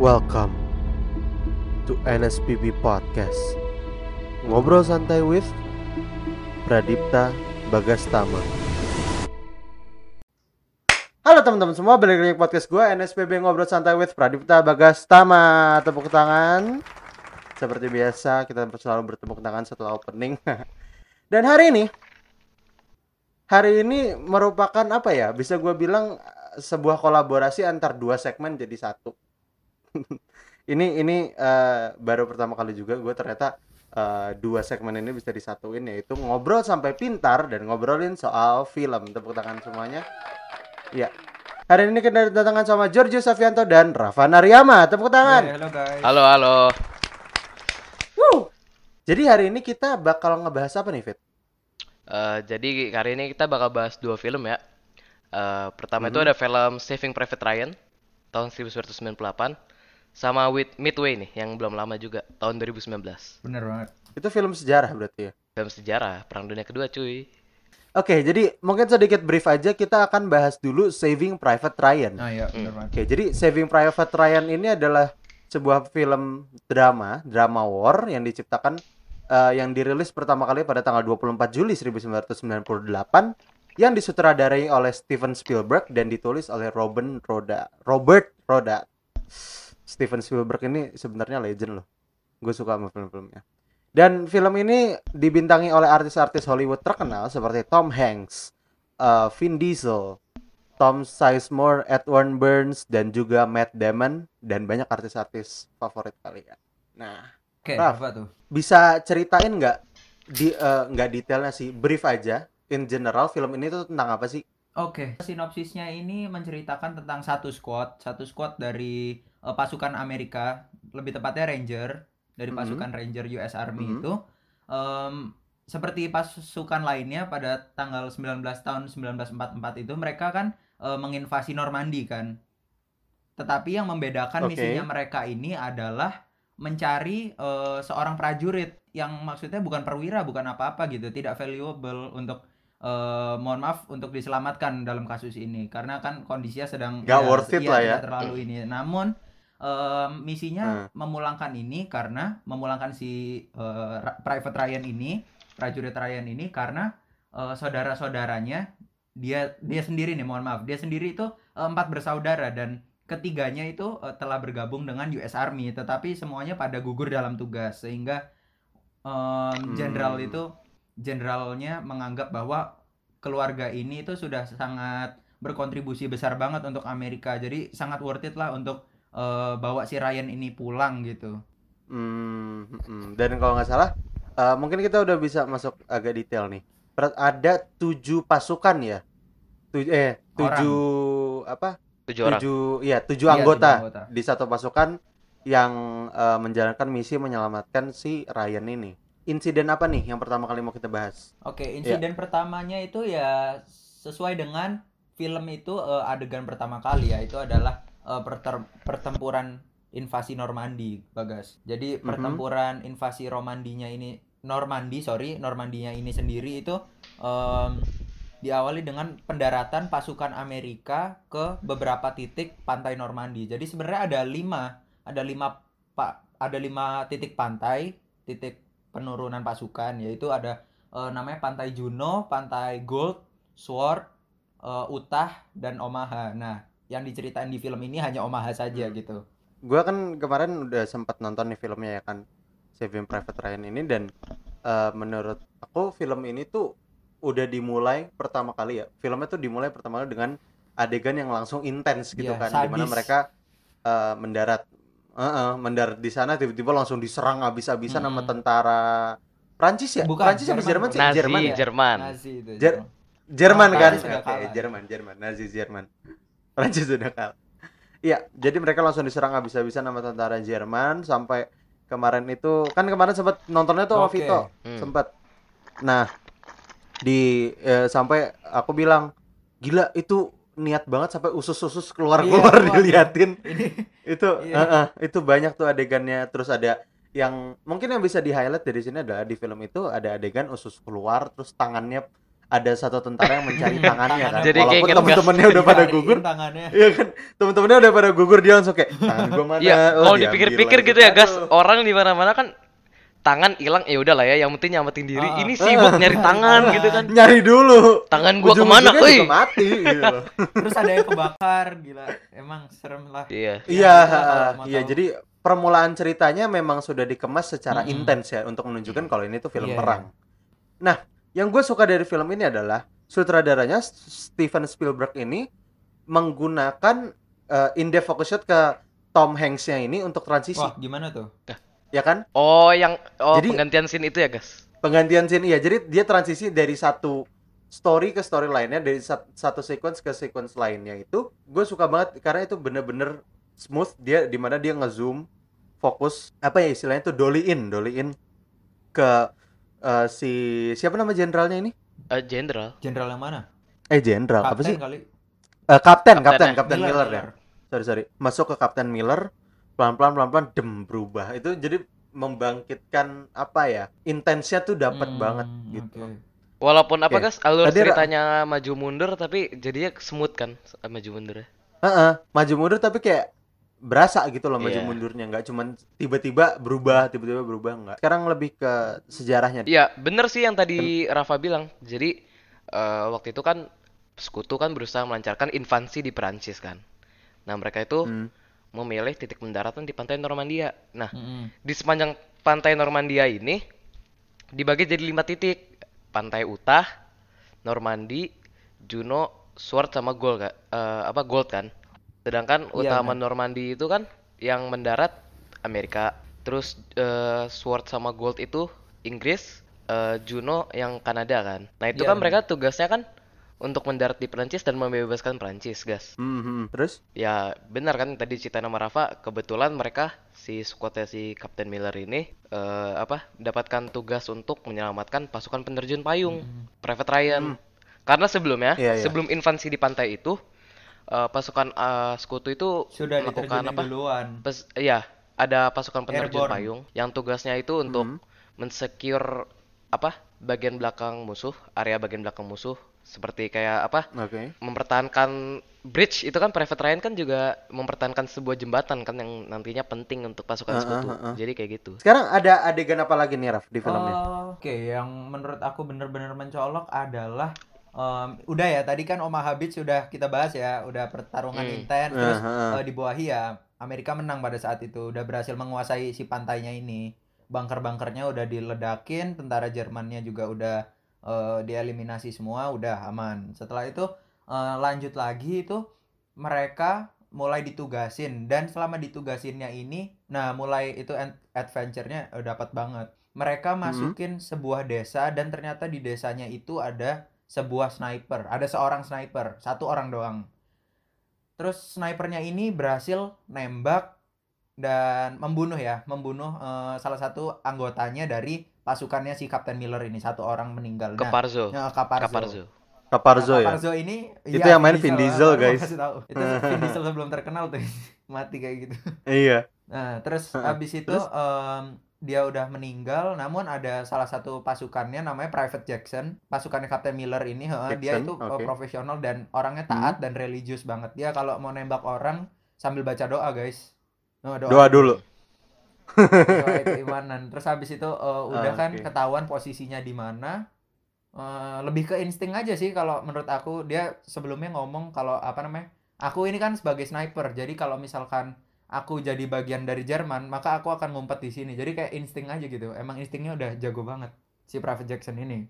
Welcome to NSPB Podcast. Ngobrol santai with Pradipta Bagastama. Halo teman-teman semua, balik lagi podcast gue NSPB Ngobrol Santai with Pradipta Bagastama. Tepuk tangan. Seperti biasa, kita selalu bertepuk tangan setelah opening. Dan hari ini hari ini merupakan apa ya? Bisa gue bilang sebuah kolaborasi antar dua segmen jadi satu. Ini ini eh, baru pertama kali juga gue ternyata eh, dua segmen ini bisa disatuin yaitu ngobrol sampai pintar dan ngobrolin soal film. Tepuk tangan semuanya. Ya. Hari ini kita kedatangan sama Giorgio Savianto dan Rafa Nariyama. Tepuk tangan. Hey, halo guys. Halo, halo. Wuh. Jadi hari ini kita bakal ngebahas apa nih, Fit? Eh, jadi hari ini kita bakal bahas dua film ya. Eh, pertama itu Mhm. ada film Saving Private Ryan tahun 1998 sama With Midway nih yang belum lama juga tahun 2019. Bener banget. Itu film sejarah berarti ya. Film sejarah Perang Dunia Kedua, cuy. Oke, jadi mungkin sedikit brief aja kita akan bahas dulu Saving Private Ryan. Nah ya bener banget. Oke, jadi Saving Private Ryan ini adalah sebuah film drama, drama war yang diciptakan eh, yang dirilis pertama kali pada tanggal 24 Juli 1998 yang disutradarai oleh Steven Spielberg dan ditulis oleh Robin Roda, Robert Roda. Steven Spielberg ini sebenarnya legend loh. Gue suka sama film-filmnya. Dan film ini dibintangi oleh artis-artis Hollywood terkenal seperti Tom Hanks, eh, Vin Diesel, Tom Sizemore, Edward Burns, dan juga Matt Damon dan banyak artis-artis favorit kalian. Nah, Oke, Raf. apa tuh? bisa ceritain nggak di eh, nggak detailnya sih, brief aja. In general, film ini tuh tentang apa sih? Oke, sinopsisnya ini menceritakan tentang satu squad, satu squad dari eh, pasukan Amerika, lebih tepatnya Ranger, dari Mhm. pasukan Ranger US Army Mhm. itu. em, seperti pasukan lainnya pada tanggal 19 tahun 1944 itu mereka kan eh, menginvasi Normandi kan. Tetapi yang membedakan Oke. misinya mereka ini adalah mencari eh, seorang prajurit yang maksudnya bukan perwira, bukan apa-apa gitu, tidak valuable untuk eh, mohon maaf untuk diselamatkan dalam kasus ini karena kan kondisinya sedang Nggak worth it iya, lah ya. tidak terlalu ini. Namun em, misinya Hmm. memulangkan ini karena memulangkan si Ra- Private Ryan ini, prajurit Ryan ini karena eh, saudara-saudaranya dia dia sendiri nih, mohon maaf, dia sendiri itu eh, empat bersaudara dan ketiganya itu eh, telah bergabung dengan US Army, tetapi semuanya pada gugur dalam tugas sehingga em, jenderal Hmm. itu jenderalnya menganggap bahwa keluarga ini itu sudah sangat berkontribusi besar banget untuk Amerika. Jadi sangat worth it lah untuk eh, bawa si Ryan ini pulang gitu. Hmm, hmm. dan kalau nggak salah, eh, mungkin kita udah bisa masuk agak detail nih. Ada tujuh pasukan ya, tujuh eh tujuh apa? Tujuh orang. Tujuh, ya tujuh Iya, anggota tujuh anggota. di satu pasukan yang eh, menjalankan misi menyelamatkan si Ryan ini. Insiden apa nih yang pertama kali mau kita bahas? Oke, Iya. insiden pertamanya itu ya sesuai dengan film itu eh, adegan pertama kali ya itu adalah perter- pertempuran invasi Normandi, Bagas. Jadi Mhm. pertempuran invasi Romandinya ini Normandi, sorry, Normandinya ini sendiri itu em, diawali dengan pendaratan pasukan Amerika ke beberapa titik pantai Normandi. Jadi sebenarnya ada lima, ada lima pak, ada lima titik pantai, titik penurunan pasukan, yaitu ada eh, namanya Pantai Juno, Pantai Gold, Sword, eh, Utah, dan Omaha. Nah, yang diceritain di film ini hanya Omaha saja Hmm. gitu. Gua kan kemarin udah sempat nonton nih filmnya ya kan, Saving Private Ryan ini dan eh, menurut aku film ini tuh udah dimulai pertama kali ya. Filmnya tuh dimulai pertama kali dengan adegan yang langsung intens gitu Iya, kan, di mana sadis. mereka eh, mendarat, Heeh, mendarat di sana tiba-tiba langsung diserang habis-habisan sama Mm-mm. tentara Prancis ya? Bukan, Prancis apa Jerman. Jerman sih? Nazi, Jerman ya? Jerman. Nazi itu. Jer- Jerman. Jerman Oh, kan? Oke. Jerman, Jerman, Nazi Jerman. Prancis sudah kalah. Iya, jadi mereka langsung diserang habis-habisan sama tentara Jerman sampai kemarin itu kan kemarin sempat nontonnya tuh sama Oke. Vito, Hmm. sempat. Nah, di eh, sampai aku bilang gila itu niat banget sampai usus-usus keluar-keluar Iya, diliatin. Ini Itu Iya. eh, eh, itu banyak tuh adegannya terus ada yang mungkin yang bisa di highlight dari sini adalah di film itu ada adegan usus keluar terus tangannya ada satu tentara yang mencari tangannya kan. Jadi Walaupun inget temen-temennya udah pada gugur, tangannya. Iya kan, temen-temennya udah pada gugur dia langsung kayak tangan gua mana? Iya, Oh, kalau dipikir-pikir gitu ya, gas. Orang di mana-mana kan tangan hilang ya udahlah ya, yang penting nyamatin diri. Ah. Ini sibuk nyari tangan gitu kan. Nyari dulu. Tangan gua ke mana, Ujung-ujungnya woi? juga mati gitu loh. Terus ada yang kebakar, gila. Emang serem lah. Iya. Iya, mau iya jadi permulaan ceritanya memang sudah dikemas secara Mm-mm. intens ya untuk menunjukkan kalau ini tuh film Iya, perang. Nah, yang gue suka dari film ini adalah sutradaranya Steven Spielberg ini menggunakan uh, in-depth focus shot ke Tom Hanks-nya ini untuk transisi, Wah, gimana tuh? Ya kan? Oh, yang oh Jadi- penggantian scene itu ya, gas. Penggantian scene iya, jadi dia transisi dari satu story ke story lainnya, dari sat- satu sequence ke sequence lainnya itu gue suka banget karena itu bener-bener smooth dia di mana dia ngezoom fokus apa ya istilahnya tuh dolly in dolly in ke eh, si siapa nama jenderalnya ini Eh, Jenderal. Jenderal yang mana? eh jenderal apa sih kali. Eh, kapten Kapten kapten ya? kapten Miller, Miller. ya sorry sorry masuk ke kapten Miller pelan pelan pelan pelan dem berubah itu jadi membangkitkan apa ya intensnya tuh dapat Hmm, banget gitu oke. Walaupun apa, Oke. gas? Alur Tadi Ra- ceritanya maju mundur tapi jadinya smooth kan maju mundurnya. Heeh, maju mundur tapi kayak berasa gitu loh maju Iya. mundurnya nggak cuman tiba-tiba berubah tiba-tiba berubah nggak sekarang lebih ke sejarahnya Iya, bener sih yang tadi Rafa bilang. Jadi eh, waktu itu kan sekutu kan berusaha melancarkan invasi di Perancis kan. Nah, mereka itu Hmm. Memilih titik pendaratan di pantai Normandia. Nah, Mm-mm. di sepanjang pantai Normandia ini dibagi jadi lima titik. Pantai Utah, Normandy, Juno, Sword sama Gold. Eh, apa Gold kan? Sedangkan Iya, utama benar. Normandy itu kan yang mendarat Amerika. Terus eh, Sword sama Gold itu Inggris, eh, Juno yang Kanada kan. Nah, itu Iya, kan benar. mereka tugasnya kan untuk mendarat di Perancis dan membebaskan Perancis, gas. Hmm, hmm. terus Ya benar kan tadi cerita nama Rafa kebetulan mereka si squadnya si Kapten Miller ini eh, apa mendapatkan tugas untuk menyelamatkan pasukan penerjun payung Private Ryan karena sebelumnya Iya, iya. sebelum invasi di pantai itu eh, pasukan eh, sekutu itu Sudah melakukan apa duluan. Pes- iya ada pasukan penerjun Airborne. payung yang tugasnya itu untuk Hmm. mensecure apa bagian belakang musuh area bagian belakang musuh seperti kayak apa oke mempertahankan bridge itu kan Private Ryan kan juga mempertahankan sebuah jembatan kan yang nantinya penting untuk pasukan Ah, sekutu. ah, ah, ah. Jadi kayak gitu. sekarang ada adegan apa lagi nih Raf di filmnya Oh, Oke, yang menurut aku bener-bener mencolok adalah em, udah ya tadi kan Oma Habib sudah kita bahas ya, udah pertarungan Hmm. intens terus Ah, ah, ah. eh, dibawahi ya Amerika menang pada saat itu, udah berhasil menguasai si pantainya ini. Bunker-bunkernya udah diledakin, tentara Jermannya juga udah eh, dieliminasi semua, udah aman. Setelah itu eh, lanjut lagi itu mereka mulai ditugasin dan selama ditugasinnya ini, nah mulai itu ad- adventure-nya eh, dapat banget. Mereka masukin sebuah desa dan ternyata di desanya itu ada sebuah sniper, ada seorang sniper, satu orang doang. Terus snipernya ini berhasil nembak dan membunuh ya, membunuh eh, salah satu anggotanya dari pasukannya si Kapten Miller ini, satu orang meninggal. Nah, Keparzo. ya, Kaparzo. Kaparzo. Kaparzo Nah, ya Kaparzo ini Itu iya, yang main Vin Diesel, Baru mau guys. tahu. Itu Vin Diesel sebelum terkenal tuh mati kayak gitu. iya Nah, terus habis itu Terus? em, dia udah meninggal, namun ada salah satu pasukannya namanya Private Jackson. Pasukannya Kapten Miller ini, heeh, dia Jackson, itu eh, oke. profesional dan orangnya taat dan religius banget. Dia kalau mau nembak orang sambil baca doa, guys. Nah, doa dulu sesuai keimanan. Terus habis itu eh, udah Ah, kan oke. ketahuan posisinya di mana. Eh, lebih ke insting aja sih kalau menurut aku dia sebelumnya ngomong kalau apa namanya? Aku ini kan sebagai sniper. Jadi kalau misalkan aku jadi bagian dari Jerman, maka aku akan ngumpet di sini. Jadi kayak insting aja gitu. Emang instingnya udah jago banget si Private Jackson ini,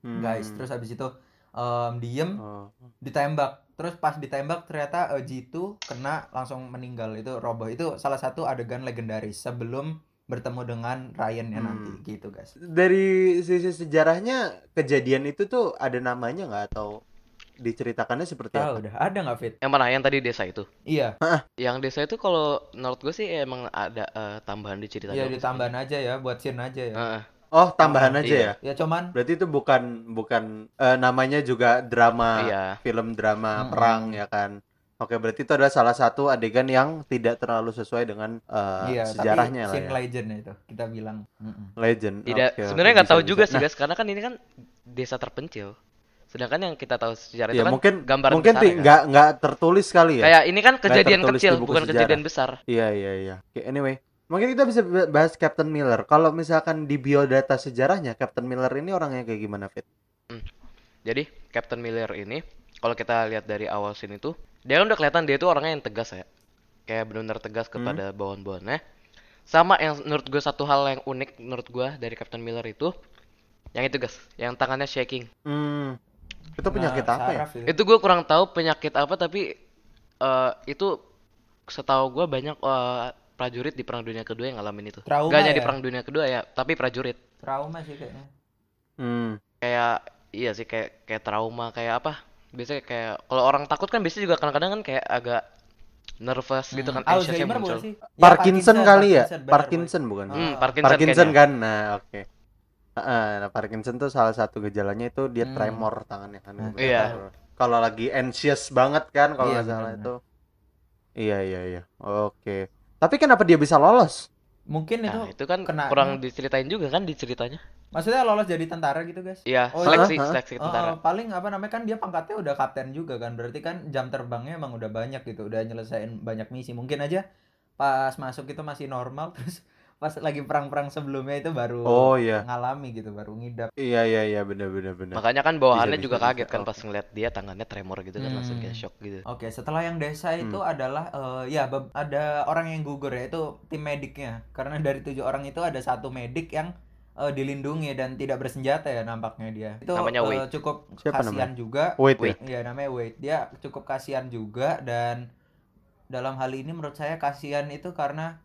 Hmm. guys. Terus habis itu em, diem Oh. ditembak terus pas ditembak ternyata eh, Jitu kena langsung meninggal. Itu roboh. Itu salah satu adegan legendaris sebelum bertemu dengan Ryan ya Hmm. nanti gitu guys. Dari sisi sejarahnya kejadian itu tuh ada namanya nggak? Atau diceritakannya seperti tahu apa? udah ada nggak fit? Yang mana? Yang tadi desa itu. iya. Yang desa itu kalau menurut gue sih emang ada eh, tambahan di cerita iya ditambahan aja ya buat scene aja ya. Heeh. Oh tambahan Oh, aja iya. ya ya cuman berarti itu bukan bukan eh, namanya juga drama Iya. film drama Mm-mm. perang ya kan Oke, berarti itu adalah salah satu adegan yang tidak terlalu sesuai dengan eh, iya sejarahnya tapi lah ya. legend itu kita bilang. Legend. Tidak, oke, sebenarnya nggak bisa, tahu juga bisa. sih Nah, guys, karena kan ini kan desa terpencil. Sedangkan yang kita tahu sejarah Ya itu kan mungkin gambaran mungkin besar ti- ya kan? nggak nggak tertulis kali ya. Kayak ini kan kejadian kecil, bukan sejarah. kejadian besar. Iya iya iya. Oke, anyway, mungkin kita bisa bahas Captain Miller. Kalau misalkan di biodata sejarahnya Captain Miller ini orangnya kayak gimana, Fit? Jadi Captain Miller ini kalau kita lihat dari awal scene itu, dia kan udah kelihatan dia itu orangnya yang tegas ya. Kayak benar-benar tegas Hmm. kepada bawahan-bawahannya. Sama yang menurut gue satu hal yang unik menurut gue dari Captain Miller itu yang itu guys, yang tangannya shaking. Hmm. Itu penyakit Nah, apa ya? itu. Itu gue kurang tahu penyakit apa tapi eh, itu setahu gue banyak eh, prajurit di Perang Dunia Kedua yang ngalamin itu. Trauma Gak hanya di ya? Perang Dunia Kedua ya, tapi prajurit. Trauma sih kayaknya. Hmm. Kayak iya sih kayak kayak trauma kayak apa? Biasanya kayak kalau orang takut kan biasanya juga kadang-kadang kan kayak agak nervous gitu kan anxiousnya Alzheimer muncul. sih? Ya, Parkinson kali ya? Parkinson, Parkinson bukan? Ah. Hmm, Parkinson, Parkinson kayaknya. kan. Nah, oke. Heeh, nah, Parkinson tuh salah satu gejalanya itu dia Hmm. tremor tangannya kan. Hmm. Iya. Kalau lagi anxious banget kan kalau Iya, nggak salah benar-benar. itu. Iya iya iya. Oke. Tapi kenapa dia bisa lolos? Mungkin itu, Nah, itu kan kena- kurang diceritain juga kan di ceritanya. maksudnya lolos jadi tentara gitu, guys. Iya, Oh, seleksi, iya? seleksi Oh, tentara. oh, paling apa namanya kan dia pangkatnya udah kapten juga kan. Berarti kan jam terbangnya emang udah banyak gitu, udah nyelesain banyak misi. Mungkin aja pas masuk itu masih normal terus pas lagi perang-perang sebelumnya itu baru Oh iya. ngalami gitu, baru ngidap. Iya iya iya benar benar benar. Makanya kan bawahannya Bisa, juga bisa, kaget bisa. kan Oke. pas ngeliat dia tangannya tremor gitu kan langsung kayak Hmm. shock gitu. Oke, setelah yang desa itu adalah eh, ya ada orang yang gugur ya itu tim mediknya. Karena dari tujuh orang itu ada satu medik yang eh, dilindungi dan tidak bersenjata ya nampaknya dia. Itu Namanya Wade. cukup Siapa kasihan juga. Wait, Wait. ya. Iya namanya Wade. Dia cukup kasihan juga dan dalam hal ini menurut saya kasihan itu karena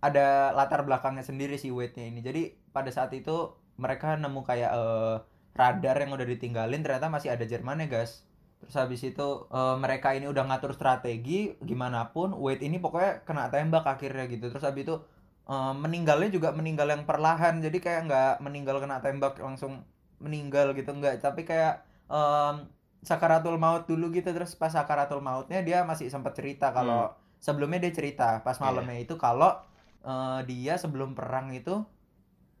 ada latar belakangnya sendiri si Wade-nya ini. Jadi pada saat itu mereka nemu kayak eh, radar yang udah ditinggalin ternyata masih ada Jerman ya guys. Terus habis itu eh, mereka ini udah ngatur strategi gimana pun Wade ini pokoknya kena tembak akhirnya gitu. Terus habis itu eh, meninggalnya juga meninggal yang perlahan. Jadi kayak nggak meninggal kena tembak langsung meninggal gitu nggak. Tapi kayak em, sakaratul maut dulu gitu. Terus pas sakaratul mautnya dia masih sempat cerita kalau sebelumnya dia cerita pas malamnya itu kalau eh, dia sebelum perang itu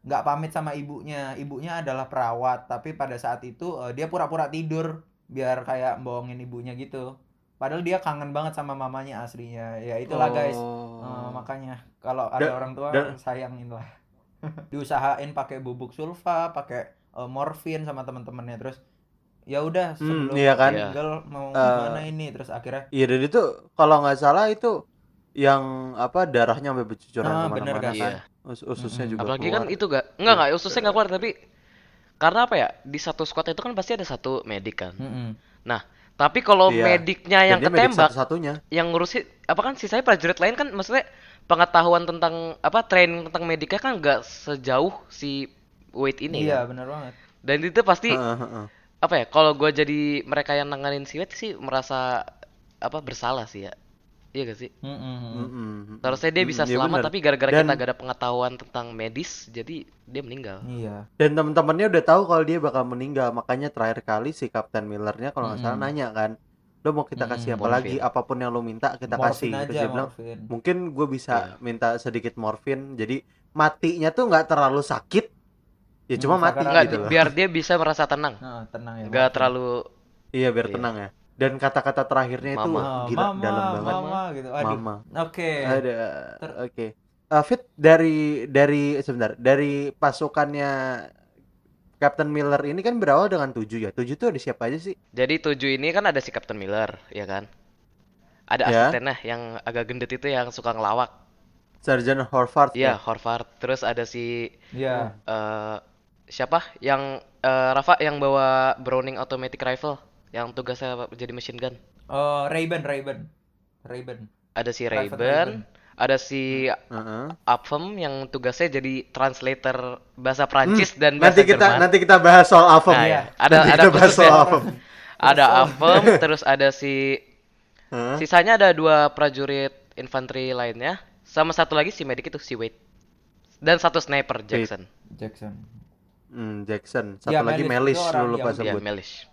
nggak pamit sama ibunya. Ibunya adalah perawat, tapi pada saat itu eh, dia pura-pura tidur biar kayak bohongin ibunya gitu. Padahal dia kangen banget sama mamanya aslinya. Ya itulah guys. Oh. Eh, makanya kalau ada Dan- orang tua dan- sayangin lah. Diusahain pakai bubuk sulfa, pakai eh, morfin sama teman-temannya terus ya udah Hmm, sebelum iya kan? meninggal mau Eh, gimana ini terus akhirnya Iya dan itu kalau nggak salah itu yang apa darahnya sampai bercucuran Ah, ke mana-mana kan. Iya. Us- ususnya Mm-mm. juga Apalagi keluar. kan itu gak enggak enggak ususnya nggak keluar tapi karena apa ya? Di satu squad itu kan pasti ada satu medik kan. Mm-mm. Tapi kalau Iya. mediknya Dan yang medik ketembak, satu-satunya. yang ngurusin apa kan sisanya prajurit lain kan maksudnya pengetahuan tentang apa training tentang mediknya kan nggak sejauh si Wade ini iya kan. benar banget Dan itu pasti Heeh, heeh. apa ya? Kalau gua jadi mereka yang nanganin si Wade sih merasa apa bersalah sih ya. Iya gak sih? Mm-mm. Mm-mm. Seharusnya dia bisa Mm, selamat bener. tapi gara-gara Dan- kita gak ada pengetahuan tentang medis jadi dia meninggal. iya Dan teman-temannya udah tahu kalau dia bakal meninggal, makanya terakhir kali si Kapten Millernya kalau nggak salah Mm-mm. nanya kan, lo mau kita kasih Mm-mm. apa lagi? Apa pun yang lo minta kita kasih. morfin Terus aja dia bilang, morfin mungkin gue bisa Iya. minta sedikit morfin, jadi matinya tuh nggak terlalu sakit, ya cuma Hmm, mati Enggak, gitu loh. biar dia bisa merasa tenang. nah tenang ya Nggak morfin. terlalu Iya biar Iya. tenang ya. Dan kata-kata terakhirnya itu Mama. Oh, gila mama, dalam banget. mama gitu aduh Mama. oke Ada. Oke. Eh, Fit dari dari sebentar dari pasukannya Captain Miller ini kan berawal dengan tujuh ya. Tujuh tuh ada siapa aja sih? Jadi tujuh ini kan ada si Captain Miller, ya kan? Ada Ya. asistennya yang agak gendut itu yang suka ngelawak. Sergeant Horvath Iya, ya. Horvath. Terus ada si ya eh siapa? Yang eh, Rafa yang bawa Browning automatic rifle yang tugasnya jadi machine gun. oh Rayban Rayban Rayban Ada si Rayban, ada si Heeh. Aphem yang tugasnya jadi translator bahasa Prancis dan Hmm, Nanti bahasa kita Jerman. nanti kita bahas soal Avon Nah, ya. ya. Ada Nanti ada kita bahas soal Avon. Ada Aphem, terus ada si Hah? Sisanya ada dua prajurit infanteri lainnya, sama satu lagi si medik itu si Wade. Dan satu sniper Jackson. Jackson Hmm, Jackson. Satu Ya, lagi Melis, Melis lu lupa Yahudi. Ya, sebut. Melish.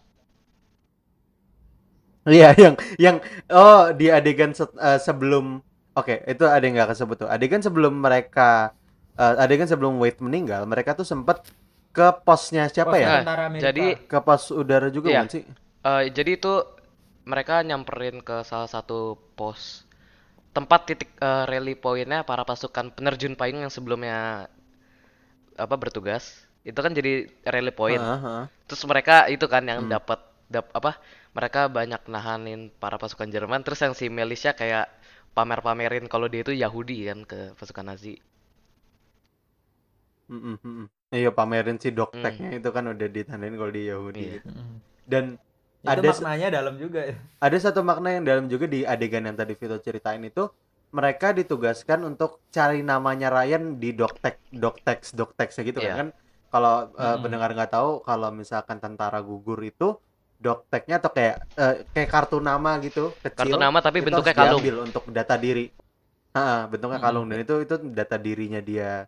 Iya, yang yang oh di adegan set- eh, sebelum Oke, itu ada yang nggak kesebut tuh. Adegan sebelum mereka eh, adegan sebelum Wade meninggal, mereka tuh sempet ke posnya siapa Pos ya? Amerika. jadi Ke pos udara juga Iya. sih? Eh, jadi itu mereka nyamperin ke salah satu pos tempat titik eh, rally pointnya para pasukan penerjun payung yang sebelumnya apa bertugas itu kan jadi rally point Heeh, heeh. terus mereka itu kan yang Hmm. dapat dap apa mereka banyak nahanin para pasukan Jerman terus yang si Melisha kayak pamer-pamerin kalau dia itu Yahudi kan ke pasukan Nazi Mm-mm, mm-mm. Iya pamerin si dokteknya itu kan udah ditandain kalau di Yahudi Iya. gitu. Mm. Dan Itu Ada maknanya dalam juga. ada satu makna yang dalam juga di adegan yang tadi Vito ceritain itu mereka ditugaskan untuk cari namanya Ryan di doktek doktex doktex gitu kan Iya. kan kalau eh, Mm-mm. pendengar nggak tahu kalau misalkan tentara gugur itu dokteknya atau kayak eh, kayak kartu nama gitu kecil kartu nama tapi bentuknya kalung. diambil untuk data diri. Ha, bentuknya kalung. Dan itu itu data dirinya dia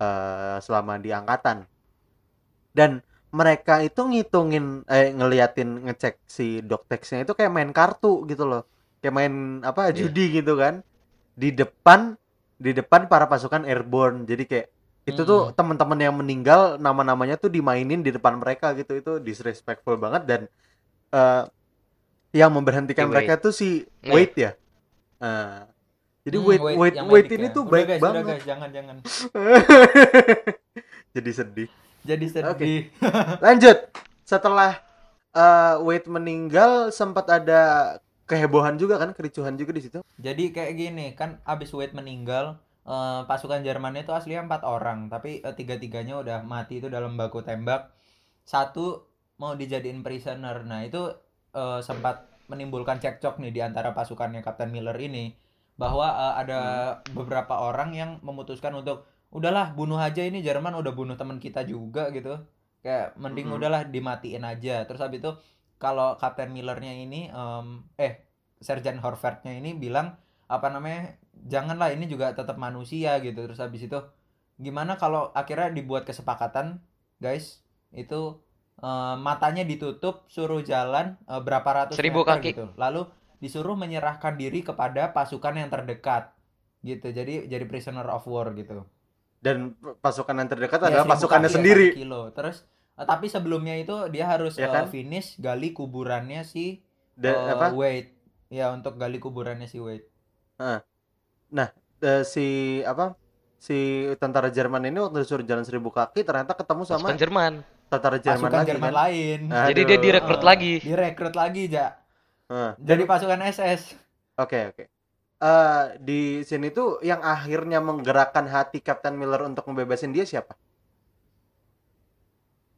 eh, selama di angkatan. Dan mereka itu ngitungin eh ngeliatin ngecek si doktexnya itu kayak main kartu gitu loh. Kayak main apa Iya. judi gitu kan. Di depan di depan para pasukan airborne. Jadi kayak itu tuh Mm-mm. teman-teman yang meninggal nama-namanya tuh dimainin di depan mereka gitu. Itu disrespectful banget dan eh yang memberhentikan mereka tuh si Iya. Wade ya Eh, jadi Hmm, Wade Wade yang Wade medik ini ya. tuh Udah, baik guys, udah, banget guys, jangan jangan. jadi sedih Jadi sedih. Lanjut. Setelah eh, Wade meninggal sempat ada kehebohan juga kan, kericuhan juga di situ. Jadi kayak gini kan abis Wade meninggal eh, pasukan Jerman itu aslinya empat orang tapi eh, tiga-tiganya udah mati itu dalam baku tembak satu mau dijadiin prisoner. Nah itu eh, sempat menimbulkan cekcok nih di antara pasukannya Kapten Miller ini bahwa eh, ada beberapa orang yang memutuskan untuk udahlah bunuh aja ini Jerman udah bunuh teman kita juga gitu. Kayak mending Mhm. udahlah dimatiin aja. Terus habis itu kalau Kapten Millernya ini em, eh Sergeant Horvathnya ini bilang apa namanya janganlah ini juga tetap manusia gitu. Terus habis itu gimana kalau akhirnya dibuat kesepakatan guys? Itu eh, matanya ditutup suruh jalan eh, berapa ratus Seribu meter kaki. gitu lalu disuruh menyerahkan diri kepada pasukan yang terdekat gitu jadi jadi prisoner of war gitu Dan pasukan yang terdekat Ya, adalah pasukannya ya, sendiri. kilo terus eh, tapi sebelumnya itu dia harus Ya kan? finish gali kuburannya si Dan eh, apa? Wade ya untuk gali kuburannya si Wade eh, si apa? Si tentara Jerman ini waktu disuruh jalan seribu kaki ternyata ketemu sama pasukan Jerman tentara Jerman pasukan lagi Jerman kan. lain jadi dia Aduh. direkrut Eh, lagi direkrut lagi ja Heeh. jadi pasukan SS Oke, oke. Eh, di sini tuh yang akhirnya menggerakkan hati Captain Miller untuk membebasin dia siapa?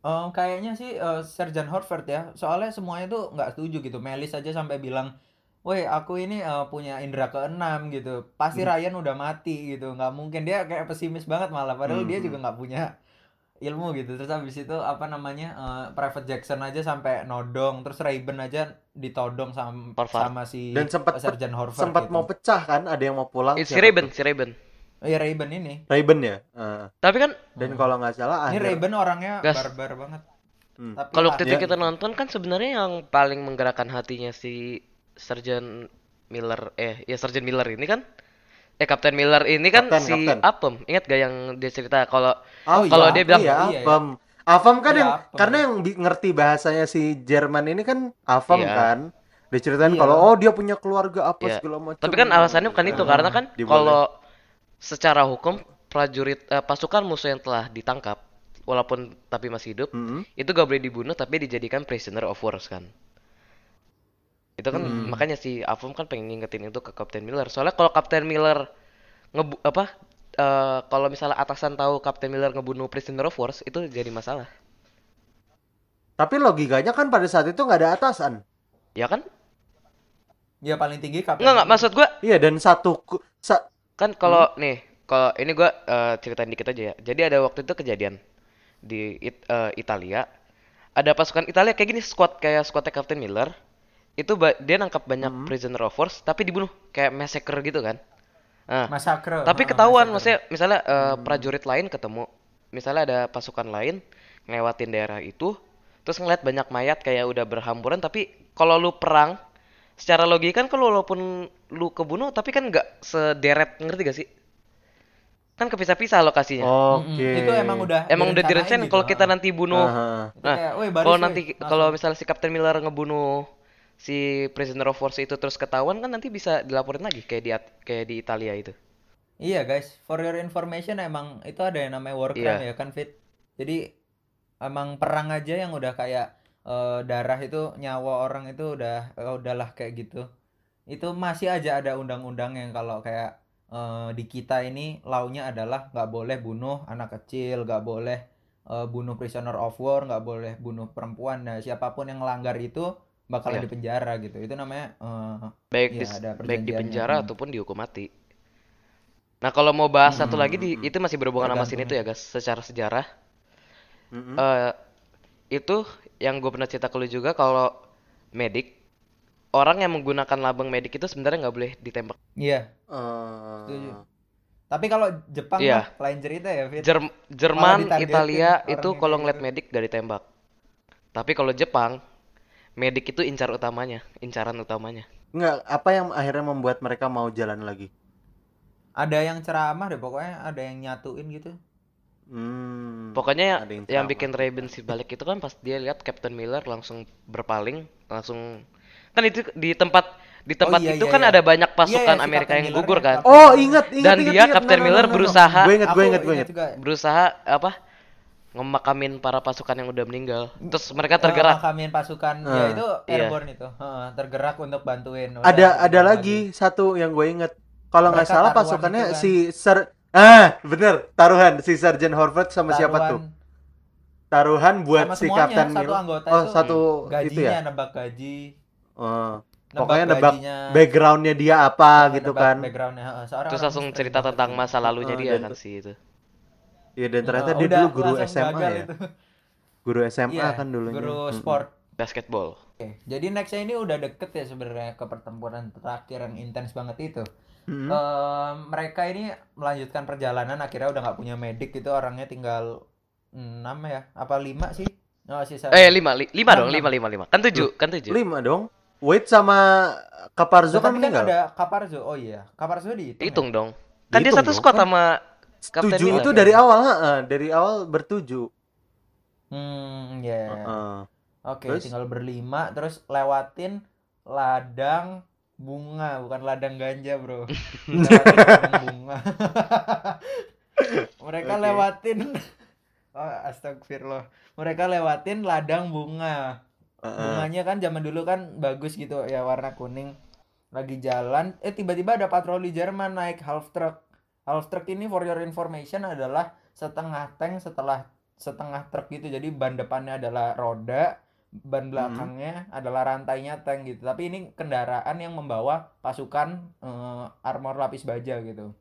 Eh, kayaknya sih eh, Sergeant Horvath ya soalnya semuanya tuh nggak setuju gitu Melis aja sampai bilang Woi aku ini eh, punya indera keenam gitu pasti Hmm. Ryan udah mati gitu nggak mungkin dia kayak pesimis banget malah padahal dia Hmm. juga nggak punya ilmu gitu terus habis itu apa namanya eh, Private Jackson aja sampai nodong terus Raven aja ditodong sama Horvath. sama si Dan sempat Sergeant Horvath sempat gitu. mau pecah kan? Ada yang mau pulang. Si Raven si Raven Oh, iya Raven ini Raven ya. Eh, tapi kan dan Hmm. kalau nggak salah ini akhir Raven orangnya Gas. barbar banget Hmm. tapi kalau waktu itu Ya. kita nonton kan sebenarnya yang paling menggerakkan hatinya si Sergeant Miller eh ya Sergeant Miller ini kan eh Kapten Miller ini kan Kapten, si kapten. Apem ingat gak yang dia cerita kalau Oh Kalau iya, dia bilang- iya, Iya, iya. Afam. Afam kan Iya, yang karena yang ngerti bahasanya si Jerman ini kan Afam Iya. kan. Diceritain Iya. kalau oh dia punya keluarga apa Iya. segala macam. tapi kan alasannya bukan itu Ah, karena kan kalau secara hukum prajurit eh, pasukan musuh yang telah ditangkap walaupun tapi masih hidup Mm-mm. itu gak boleh dibunuh tapi dijadikan prisoner of war kan itu kan Hmm. makanya si Afum kan pengen ngingetin itu ke Kapten Miller. Soalnya kalau Kapten Miller ngebu apa eh, kalau misalnya atasan tahu Kapten Miller ngebunuh prisoner of war itu jadi masalah. Tapi logikanya kan pada saat itu nggak ada atasan. ya kan? Ya paling tinggi kapten nggak nggak maksud gua Iya dan satu sa- kan kalau nih kalau ini gua eh, ceritain dikit aja ya. Jadi ada waktu itu kejadian di It- eh, Italia. Ada pasukan Italia kayak gini squad kayak squadnya Kapten Miller itu ba- dia nangkap banyak Hmm. prisoner of war tapi dibunuh kayak massacre gitu kan nah masakre Tapi Ah, ketahuan, masakre. maksudnya misalnya eh, Hmm. prajurit lain ketemu, misalnya ada pasukan lain ngelewatin daerah itu, terus ngeliat banyak mayat kayak udah berhamburan, tapi kalau lu perang, secara logika kan kalau walaupun lu kebunuh, tapi kan nggak sederet, ngerti gak sih? kan kepisah-pisah lokasinya. Oke. Mm-mm. Itu emang udah Emang udah direncanain gitu, kalau kita nanti bunuh Aha. Itu Nah, kayak, "Woi, baris, kalau woi." nanti kalau misalnya si Captain Miller ngebunuh si Prisoner of War itu terus ketahuan kan nanti bisa dilaporin lagi kayak di kayak di Italia itu. Iya guys, for your information emang itu ada yang namanya war crime Iya. ya kan Fit. Jadi emang perang aja yang udah kayak eh, darah itu nyawa orang itu udah eh, udahlah kayak gitu. Itu masih aja ada undang-undang yang kalau kayak eh, di kita ini launya adalah nggak boleh bunuh anak kecil, nggak boleh eh, bunuh prisoner of war, nggak boleh bunuh perempuan. Nah, siapa pun yang melanggar itu bakalan Iya. dipenjara gitu. Itu namanya eh, Baik Iya, di ada baik di penjara Hmm. ataupun dihukum mati. Nah, kalau mau bahas satu Hmm, lagi di hmm, hmm. itu masih berhubungan sama sini tuh ya, guys, secara sejarah. Mm-mm. eh itu yang gue pernah cerita ke lu juga kalau medik orang yang menggunakan lambang medik itu sebenarnya nggak boleh ditembak. iya. Eh, Setuju. Tapi kalau Jepang Iya. mah lain cerita ya, Fit. Jerm- Jerman, Italia itu kalau ngeliat gitu. medik gak ditembak. Tapi kalau Jepang, medik itu incar utamanya, incaran utamanya. Enggak, apa yang akhirnya membuat mereka mau jalan lagi? Ada yang ceramah deh pokoknya, ada yang nyatuin gitu. Hmm. Pokoknya yang, yang bikin. Raven si balik itu kan pas dia lihat Captain Miller langsung berpaling, langsung kan itu di tempat di tempat iya, itu iya, kan iya. ada banyak Iya, pasukan iya, si Amerika Captain yang Miller gugur kan. Captain Oh, Miller. ingat, ingat, Dan ingat, dia ingat. Captain No, no, Miller no, no, no. berusaha- Gue inget, gue Aku inget, gue inget. juga. Berusaha apa? Ngemakamin para pasukan yang udah meninggal. Terus mereka tergerak. makamin pasukan, Eh, ya itu iya. airborne itu. Heeh, tergerak untuk bantuin. Udah, Ada ada lagi satu yang gue inget. Kalau nggak salah taruhan pasukannya kan. si Sir Ah, bener, taruhan si Sergeant Horvath sama siapa tuh? Taruhan Taruhan buat sama si semuanya, Captain satu Miller. anggota Oh, itu satu gajinya itu ya. nebak gaji. Oh, Nebak Pokoknya nebak gajinya, backgroundnya dia apa nebak gitu kan. Backgroundnya, heeh. Seorang Terus langsung cerita tentang gitu. masa lalunya Oh, dia dan- kan sih itu. Iya dan ternyata Heeh, dia udah dulu guru SMA ya. itu. Guru SMA Iya, kan dulunya. Guru Mm-mm. sport. Basketball. Oke, jadi nextnya ini udah deket ya sebenarnya ke pertempuran terakhir yang intens banget itu. Mm-mm. Em, mereka ini melanjutkan perjalanan akhirnya udah nggak punya medik itu orangnya tinggal 6 ya apa 5 sih? Oh, sisa Eh, lima, li- lima Enam, dong, enam. lima, lima, lima. Kan tujuh, kan tujuh. Lima dong. Wait sama Kaparzo kan kan meninggal. ada Kaparzo. Oh iya, Kaparzo dihitung. ya? Hitung dong. Kan dia Dihitung satu dong, squad kan. sama Tujuh Miller. itu dari awal, heeh, dari awal bertujuh. Hmm, ya. Heeh. Oke, Terus? tinggal berlima terus lewatin ladang bunga, bukan ladang ganja, Bro. Lewatin ladang bunga. Mereka Oke. lewatin Oh, astagfirullah. Mereka lewatin ladang bunga. Heeh. Bunganya kan zaman dulu kan bagus gitu ya warna kuning. Lagi jalan, eh tiba-tiba ada patroli Jerman naik half truck. Half truck ini for your information adalah setengah tank setelah setengah truk gitu. Jadi ban depannya adalah roda, ban belakangnya adalah rantainya tank gitu. Tapi ini kendaraan yang membawa pasukan eh, armor lapis baja gitu.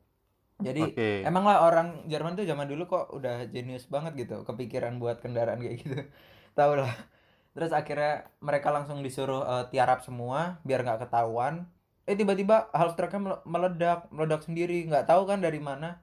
Jadi Oke. emang lah orang Jerman tuh zaman dulu kok udah jenius banget gitu, kepikiran buat kendaraan kayak gitu. Tahu lah. Terus akhirnya mereka langsung disuruh eh, tiarap semua biar nggak ketahuan. Eh tiba-tiba half trucknya mele- meledak, meledak sendiri, nggak tahu kan dari mana.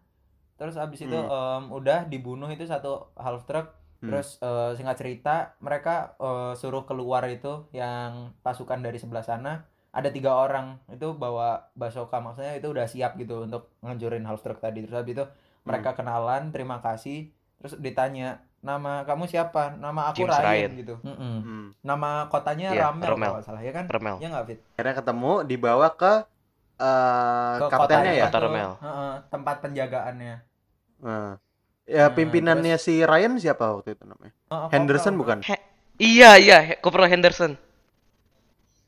Terus abis itu em, udah dibunuh itu satu half truck. Hmm. Terus eh, singkat cerita mereka eh, suruh keluar itu yang pasukan dari sebelah sana. Ada tiga orang itu bawa basoka maksudnya itu udah siap gitu untuk ngancurin half truck tadi. Terus habis itu mereka kenalan, terima kasih. Terus ditanya nama kamu siapa? Nama aku James Ryan, Ryan. gitu. Mm-mm. Hmm. Nama kotanya Iya, Ramel Ramel. kalau salah ya kan? Remel. Ya nggak Fit? Akhirnya ketemu dibawa ke eh Ke kaptennya kotanya ya. Kota Ramel. heeh, tempat penjagaannya. Nah. Ya Nah, pimpinannya si Ryan siapa waktu itu namanya? Heeh, Henderson kopral. bukan? He- iya, iya, Corporal Henderson.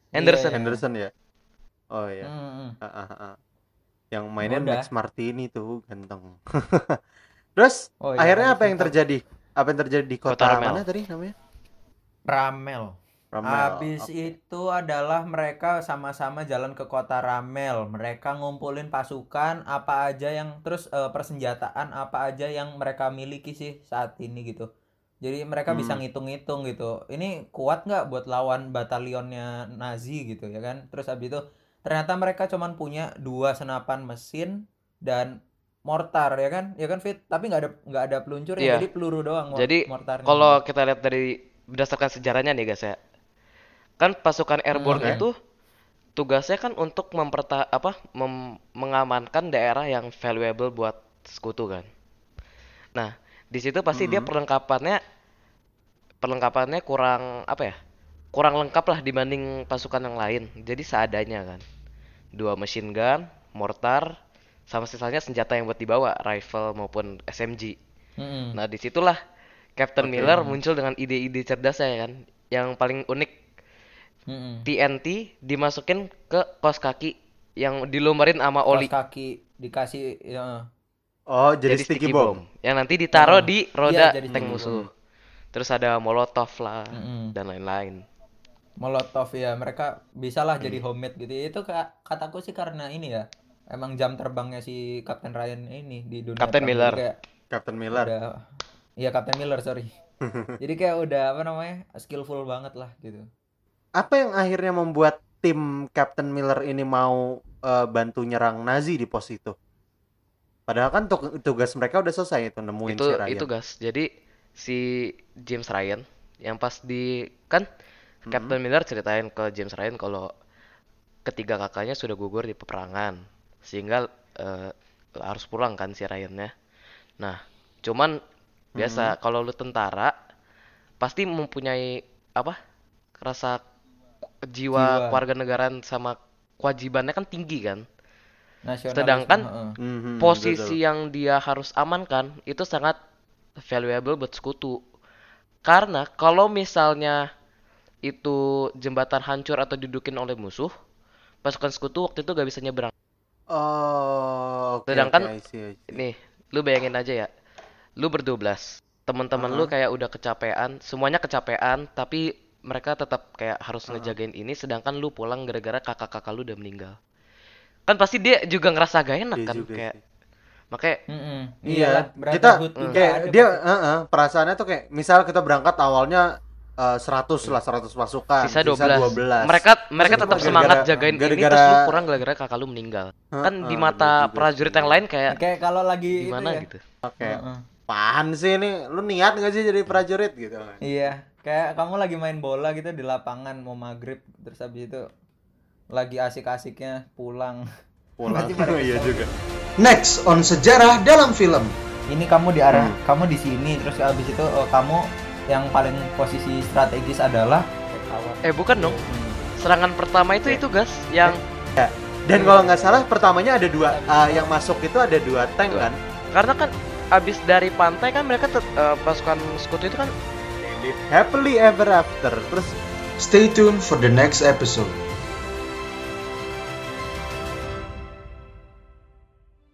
Henderson. Iya. Henderson ya. Oh iya. Mm-mm. Ah, ah, ah. Yang mainin Udah. Max Martini tuh ganteng. Terus Oh iya, akhirnya apa yang terjadi? Apa yang terjadi di Kota kota, Ramel. mana tadi namanya? Ramel. Ramel. Habis Oke. itu adalah mereka sama-sama jalan ke kota Ramel. Mereka ngumpulin pasukan apa aja yang terus eh, persenjataan apa aja yang mereka miliki sih saat ini gitu. Jadi mereka bisa Hmm. ngitung-ngitung gitu. Ini kuat nggak buat lawan batalionnya Nazi gitu ya kan? Terus habis itu ternyata mereka cuman punya dua senapan mesin dan mortar ya kan? Ya kan Fit? Tapi nggak ada nggak ada peluncurnya. Iya. Jadi peluru doang mor- Jadi mortarnya. kalau kita lihat dari berdasarkan sejarahnya nih guys ya. Kan pasukan airborne oke. itu tugasnya kan untuk memperta apa mem- mengamankan daerah yang valuable buat sekutu kan. Nah, di situ pasti dia Mhm. perlengkapannya perlengkapannya kurang apa ya? Kurang lengkap lah dibanding pasukan yang lain. Jadi seadanya kan. Dua machine gun, mortar, sama sisanya senjata yang buat dibawa, rifle maupun SMG. Mm-mm. Nah, di situlah Captain Oke. Miller muncul dengan ide-ide cerdasnya kan. Yang paling unik Mm-mm. TNT dimasukin ke kos kaki yang dilombarin sama oli. kaki dikasih ya. Oh, jadi, Jadi sticky sticky bomb. bomb. Yang nanti ditaruh Hmm. di roda Iya, jadi tank musuh. Terus ada molotov lah Mm-mm. dan lain-lain. Molotov ya mereka bisalah Hmm. jadi homemade gitu itu ka- kataku sih karena ini ya emang jam terbangnya si Captain Ryan ini di dunia Captain Miller. kayak Captain Miller. udah iya Captain Miller sorry jadi kayak udah apa namanya skillful banget lah gitu Apa yang akhirnya membuat tim Captain Miller ini mau eh, bantu nyerang Nazi di pos itu? Padahal kan tu- tugas mereka udah selesai itu nemuin itu si Ryan. itu gas. Jadi si James Ryan yang pas di kan Hmm. Captain Miller ceritain ke James Ryan kalau ketiga kakaknya sudah gugur di peperangan sehingga eh, harus pulang kan si Ryan-nya. Nah, cuman biasa Hmm. kalau lu tentara pasti mempunyai apa? rasa jiwa Jiwa. keluarga negaraan sama kewajibannya kan tinggi kan. nasionalisme Sedangkan. Mhm, posisi betul. yang dia harus amankan itu sangat valuable buat sekutu. Karena kalau misalnya itu jembatan hancur atau didudukin oleh musuh, pasukan sekutu waktu itu gak bisa nyebrang. Oh, oke Sedangkan oke, I see, I see. Nih, lu bayangin aja ya. Lu berdua belas. Teman-teman lu Uh-huh. kayak udah kecapean, semuanya kecapean, tapi mereka tetap kayak harus Uh-huh. ngejagain ini sedangkan lu pulang gara-gara kakak-kakak lu udah meninggal. Kan pasti dia juga ngerasa gak enak Iya kan juga kayak sih. makanya Mm-mm. Iya, lah, kita kayak dia pasti. heeh, perasaannya tuh kayak misal kita berangkat awalnya eh, 100 lah 100 pasukan, sisa 12. 12. Mereka mereka Terus tetap semangat jagain ini gara-gara- terus lu kurang gara-gara kakak lu meninggal. Kan di mata juga prajurit yang lain kayak kayak kalau lagi gimana ya. gitu. Oke. Heeh. Apaan sih ini? Lu niat gak sih jadi prajurit gitu? Iya, kayak kamu lagi main bola gitu di lapangan mau maghrib terus habis itu lagi asik-asiknya pulang. Pulang. Iya juga. Next on sejarah dalam film. Ini kamu di arah Hmm. kamu di sini terus habis itu oh, kamu yang paling posisi strategis adalah Eh bukan dong. Serangan pertama itu itu gas yang Dan kalau nggak salah pertamanya ada dua eh, yang masuk itu ada dua tank Dua. kan? karena kan abis dari pantai kan mereka eh, pasukan sekutu itu kan Happily ever after. Terus Stay tuned for the next episode.